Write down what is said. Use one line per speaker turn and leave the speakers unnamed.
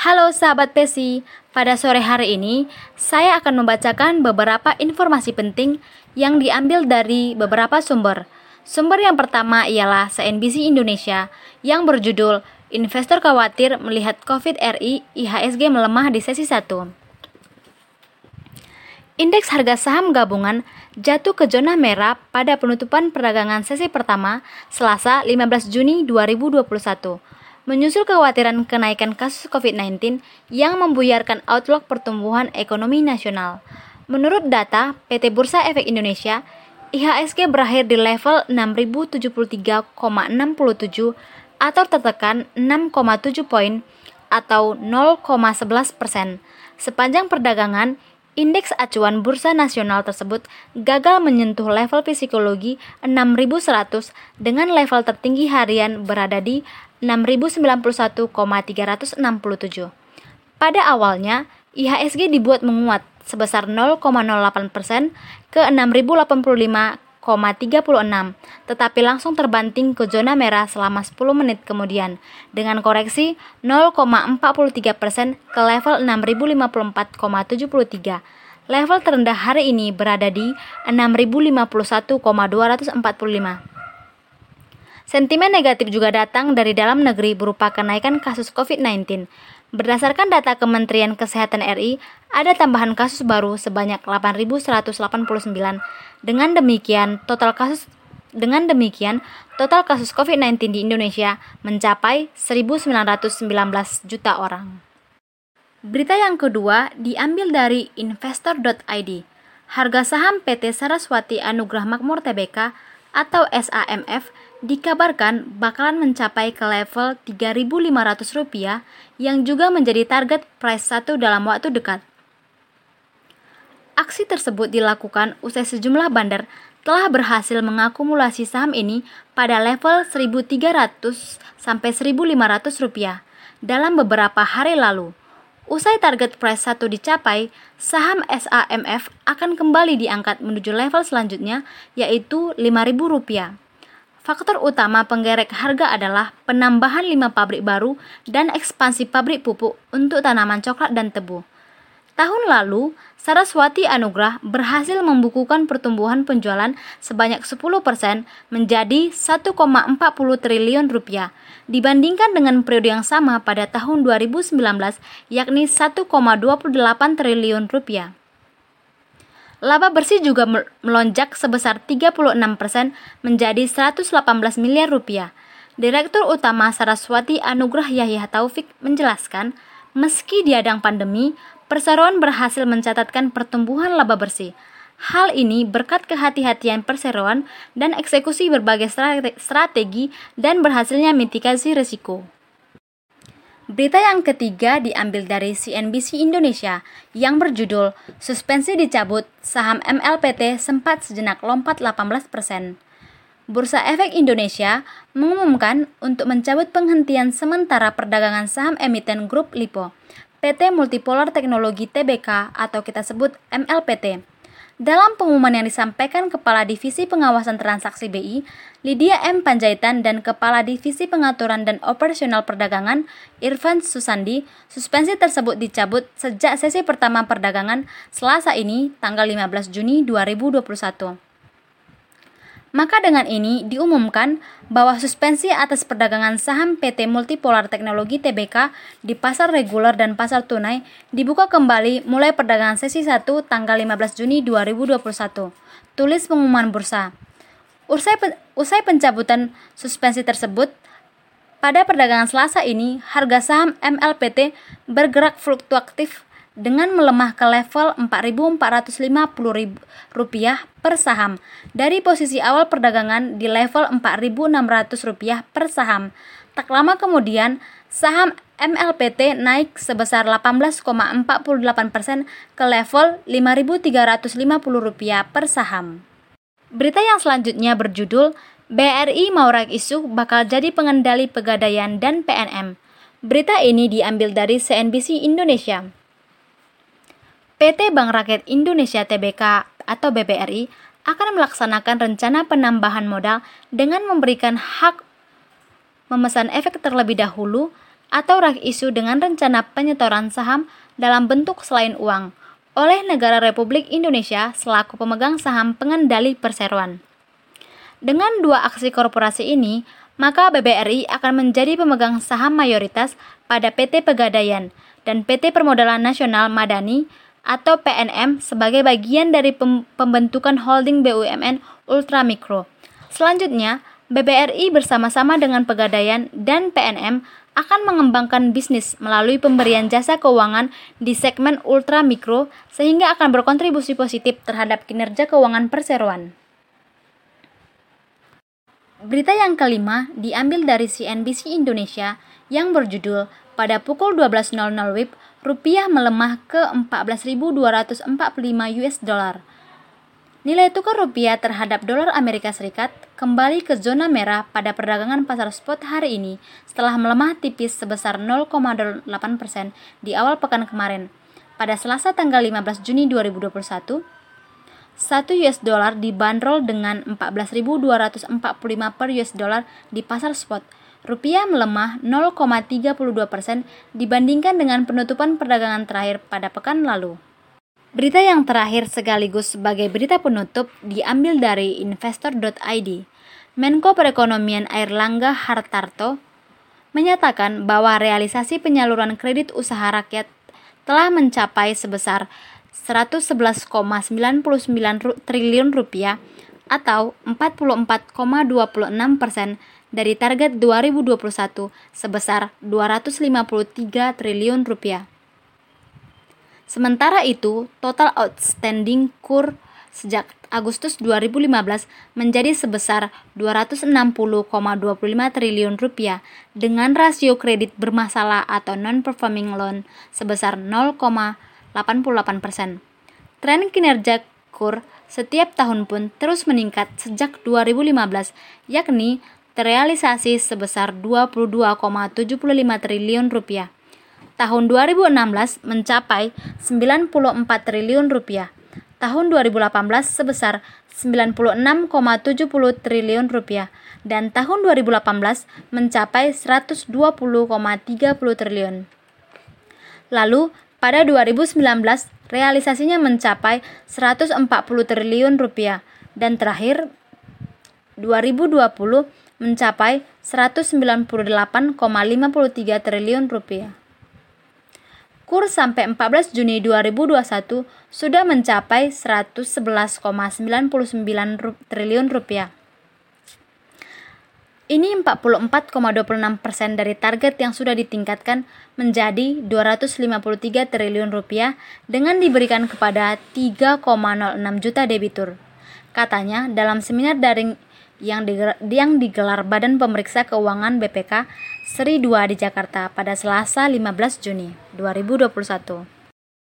Halo sahabat Pesi, pada sore hari ini saya akan membacakan beberapa informasi penting yang diambil dari beberapa sumber. Sumber yang pertama ialah CNBC Indonesia yang berjudul Investor Khawatir Melihat COVID RI IHSG Melemah di Sesi 1. Indeks harga saham gabungan jatuh ke zona merah pada penutupan perdagangan sesi pertama Selasa 15 Juni 2021 menyusul kekhawatiran kenaikan kasus COVID-19 yang membuyarkan outlook pertumbuhan ekonomi nasional. Menurut data PT Bursa Efek Indonesia, IHSG berakhir di level 6073,67 atau tertekan 6,7 poin atau 0,11 persen. Sepanjang perdagangan, Indeks acuan bursa nasional tersebut gagal menyentuh level psikologi 6100 dengan level tertinggi harian berada di 6091,367. Pada awalnya, IHSG dibuat menguat sebesar 0,08 persen ke 6085 36, tetapi langsung terbanting ke zona merah selama 10 menit kemudian, dengan koreksi 0,43 persen ke level 6054,73. Level terendah hari ini berada di 6051,245. Sentimen negatif juga datang dari dalam negeri berupa kenaikan kasus COVID-19. Berdasarkan data Kementerian Kesehatan RI, ada tambahan kasus baru sebanyak 8.189. Dengan demikian, total kasus dengan demikian, total kasus COVID-19 di Indonesia mencapai 1.919 juta orang. Berita yang kedua diambil dari investor.id. Harga saham PT Saraswati Anugrah Makmur Tbk atau SAMF dikabarkan bakalan mencapai ke level Rp3.500 yang juga menjadi target price satu dalam waktu dekat. Aksi tersebut dilakukan usai sejumlah bandar telah berhasil mengakumulasi saham ini pada level 1.300 sampai 1.500 rupiah dalam beberapa hari lalu. Usai target price satu dicapai, saham SAMF akan kembali diangkat menuju level selanjutnya yaitu Rp5.000. Faktor utama penggerek harga adalah penambahan lima pabrik baru dan ekspansi pabrik pupuk untuk tanaman coklat dan tebu. Tahun lalu, Saraswati Anugrah berhasil membukukan pertumbuhan penjualan sebanyak 10% menjadi 1,40 triliun rupiah dibandingkan dengan periode yang sama pada tahun 2019 yakni 1,28 triliun rupiah. Laba bersih juga melonjak sebesar 36% menjadi 118 miliar rupiah. Direktur Utama Saraswati Anugrah Yahya Taufik menjelaskan, meski diadang pandemi, perseroan berhasil mencatatkan pertumbuhan laba bersih. Hal ini berkat kehati-hatian perseroan dan eksekusi berbagai strategi dan berhasilnya mitigasi risiko. Berita yang ketiga diambil dari CNBC Indonesia yang berjudul Suspensi dicabut, saham MLPT sempat sejenak lompat 18%. Bursa Efek Indonesia mengumumkan untuk mencabut penghentian sementara perdagangan saham emiten grup Lipo, PT Multipolar Teknologi Tbk atau kita sebut MLPT dalam pengumuman yang disampaikan Kepala Divisi Pengawasan Transaksi BI, Lydia M. Panjaitan dan Kepala Divisi Pengaturan dan Operasional Perdagangan, Irfan Susandi, suspensi tersebut dicabut sejak sesi pertama perdagangan Selasa ini, tanggal 15 Juni 2021. Maka dengan ini diumumkan bahwa suspensi atas perdagangan saham PT Multipolar Teknologi Tbk di pasar reguler dan pasar tunai dibuka kembali mulai perdagangan sesi 1 tanggal 15 Juni 2021. Tulis pengumuman bursa. Usai, pen usai pencabutan suspensi tersebut, pada perdagangan Selasa ini, harga saham MLPT bergerak fluktuatif dengan melemah ke level Rp4.450 per saham dari posisi awal perdagangan di level Rp4.600 per saham. Tak lama kemudian, saham MLPT naik sebesar 18,48% persen ke level Rp5.350 per saham. Berita yang selanjutnya berjudul BRI mau raih isu bakal jadi pengendali pegadaian dan PNM. Berita ini diambil dari CNBC Indonesia. PT Bank Rakyat Indonesia Tbk atau BBRI akan melaksanakan rencana penambahan modal dengan memberikan hak memesan efek terlebih dahulu atau rak isu dengan rencana penyetoran saham dalam bentuk selain uang oleh negara Republik Indonesia selaku pemegang saham pengendali perseroan. Dengan dua aksi korporasi ini, maka BBRI akan menjadi pemegang saham mayoritas pada PT Pegadaian dan PT Permodalan Nasional Madani atau PNM sebagai bagian dari pembentukan holding BUMN Ultramikro. Selanjutnya, BBRI bersama-sama dengan Pegadaian dan PNM akan mengembangkan bisnis melalui pemberian jasa keuangan di segmen ultra mikro sehingga akan berkontribusi positif terhadap kinerja keuangan perseroan. Berita yang kelima diambil dari CNBC Indonesia yang berjudul pada pukul 12.00 WIB, rupiah melemah ke 14.245 US dollar. Nilai tukar rupiah terhadap dolar Amerika Serikat kembali ke zona merah pada perdagangan pasar spot hari ini setelah melemah tipis sebesar 0,08% di awal pekan kemarin. Pada Selasa tanggal 15 Juni 2021, 1 US dollar dibanderol dengan 14.245 per US dollar di pasar spot. Rupiah melemah 0,32% dibandingkan dengan penutupan perdagangan terakhir pada pekan lalu. Berita yang terakhir sekaligus sebagai berita penutup diambil dari investor.id. Menko Perekonomian Airlangga Hartarto menyatakan bahwa realisasi penyaluran kredit usaha rakyat telah mencapai sebesar 111,99 triliun rupiah atau 44,26 persen dari target 2021 sebesar 253 triliun rupiah. Sementara itu, total outstanding KUR sejak Agustus 2015 menjadi sebesar 260,25 triliun rupiah dengan rasio kredit bermasalah atau non-performing loan sebesar 0,88 persen. Tren kinerja KUR setiap tahun pun terus meningkat sejak 2015, yakni terrealisasi sebesar 22,75 triliun rupiah tahun 2016 mencapai 94 triliun rupiah. Tahun 2018 sebesar 96,70 triliun rupiah dan tahun 2018 mencapai 120,30 triliun. Lalu pada 2019 realisasinya mencapai 140 triliun rupiah dan terakhir 2020 mencapai 198,53 triliun rupiah kurs sampai 14 Juni 2021 sudah mencapai 111,99 triliun rupiah. Ini 44,26 persen dari target yang sudah ditingkatkan menjadi 253 triliun rupiah dengan diberikan kepada 3,06 juta debitur. Katanya dalam seminar daring yang digelar, yang digelar Badan Pemeriksa Keuangan BPK Seri 2 di Jakarta pada Selasa 15 Juni 2021.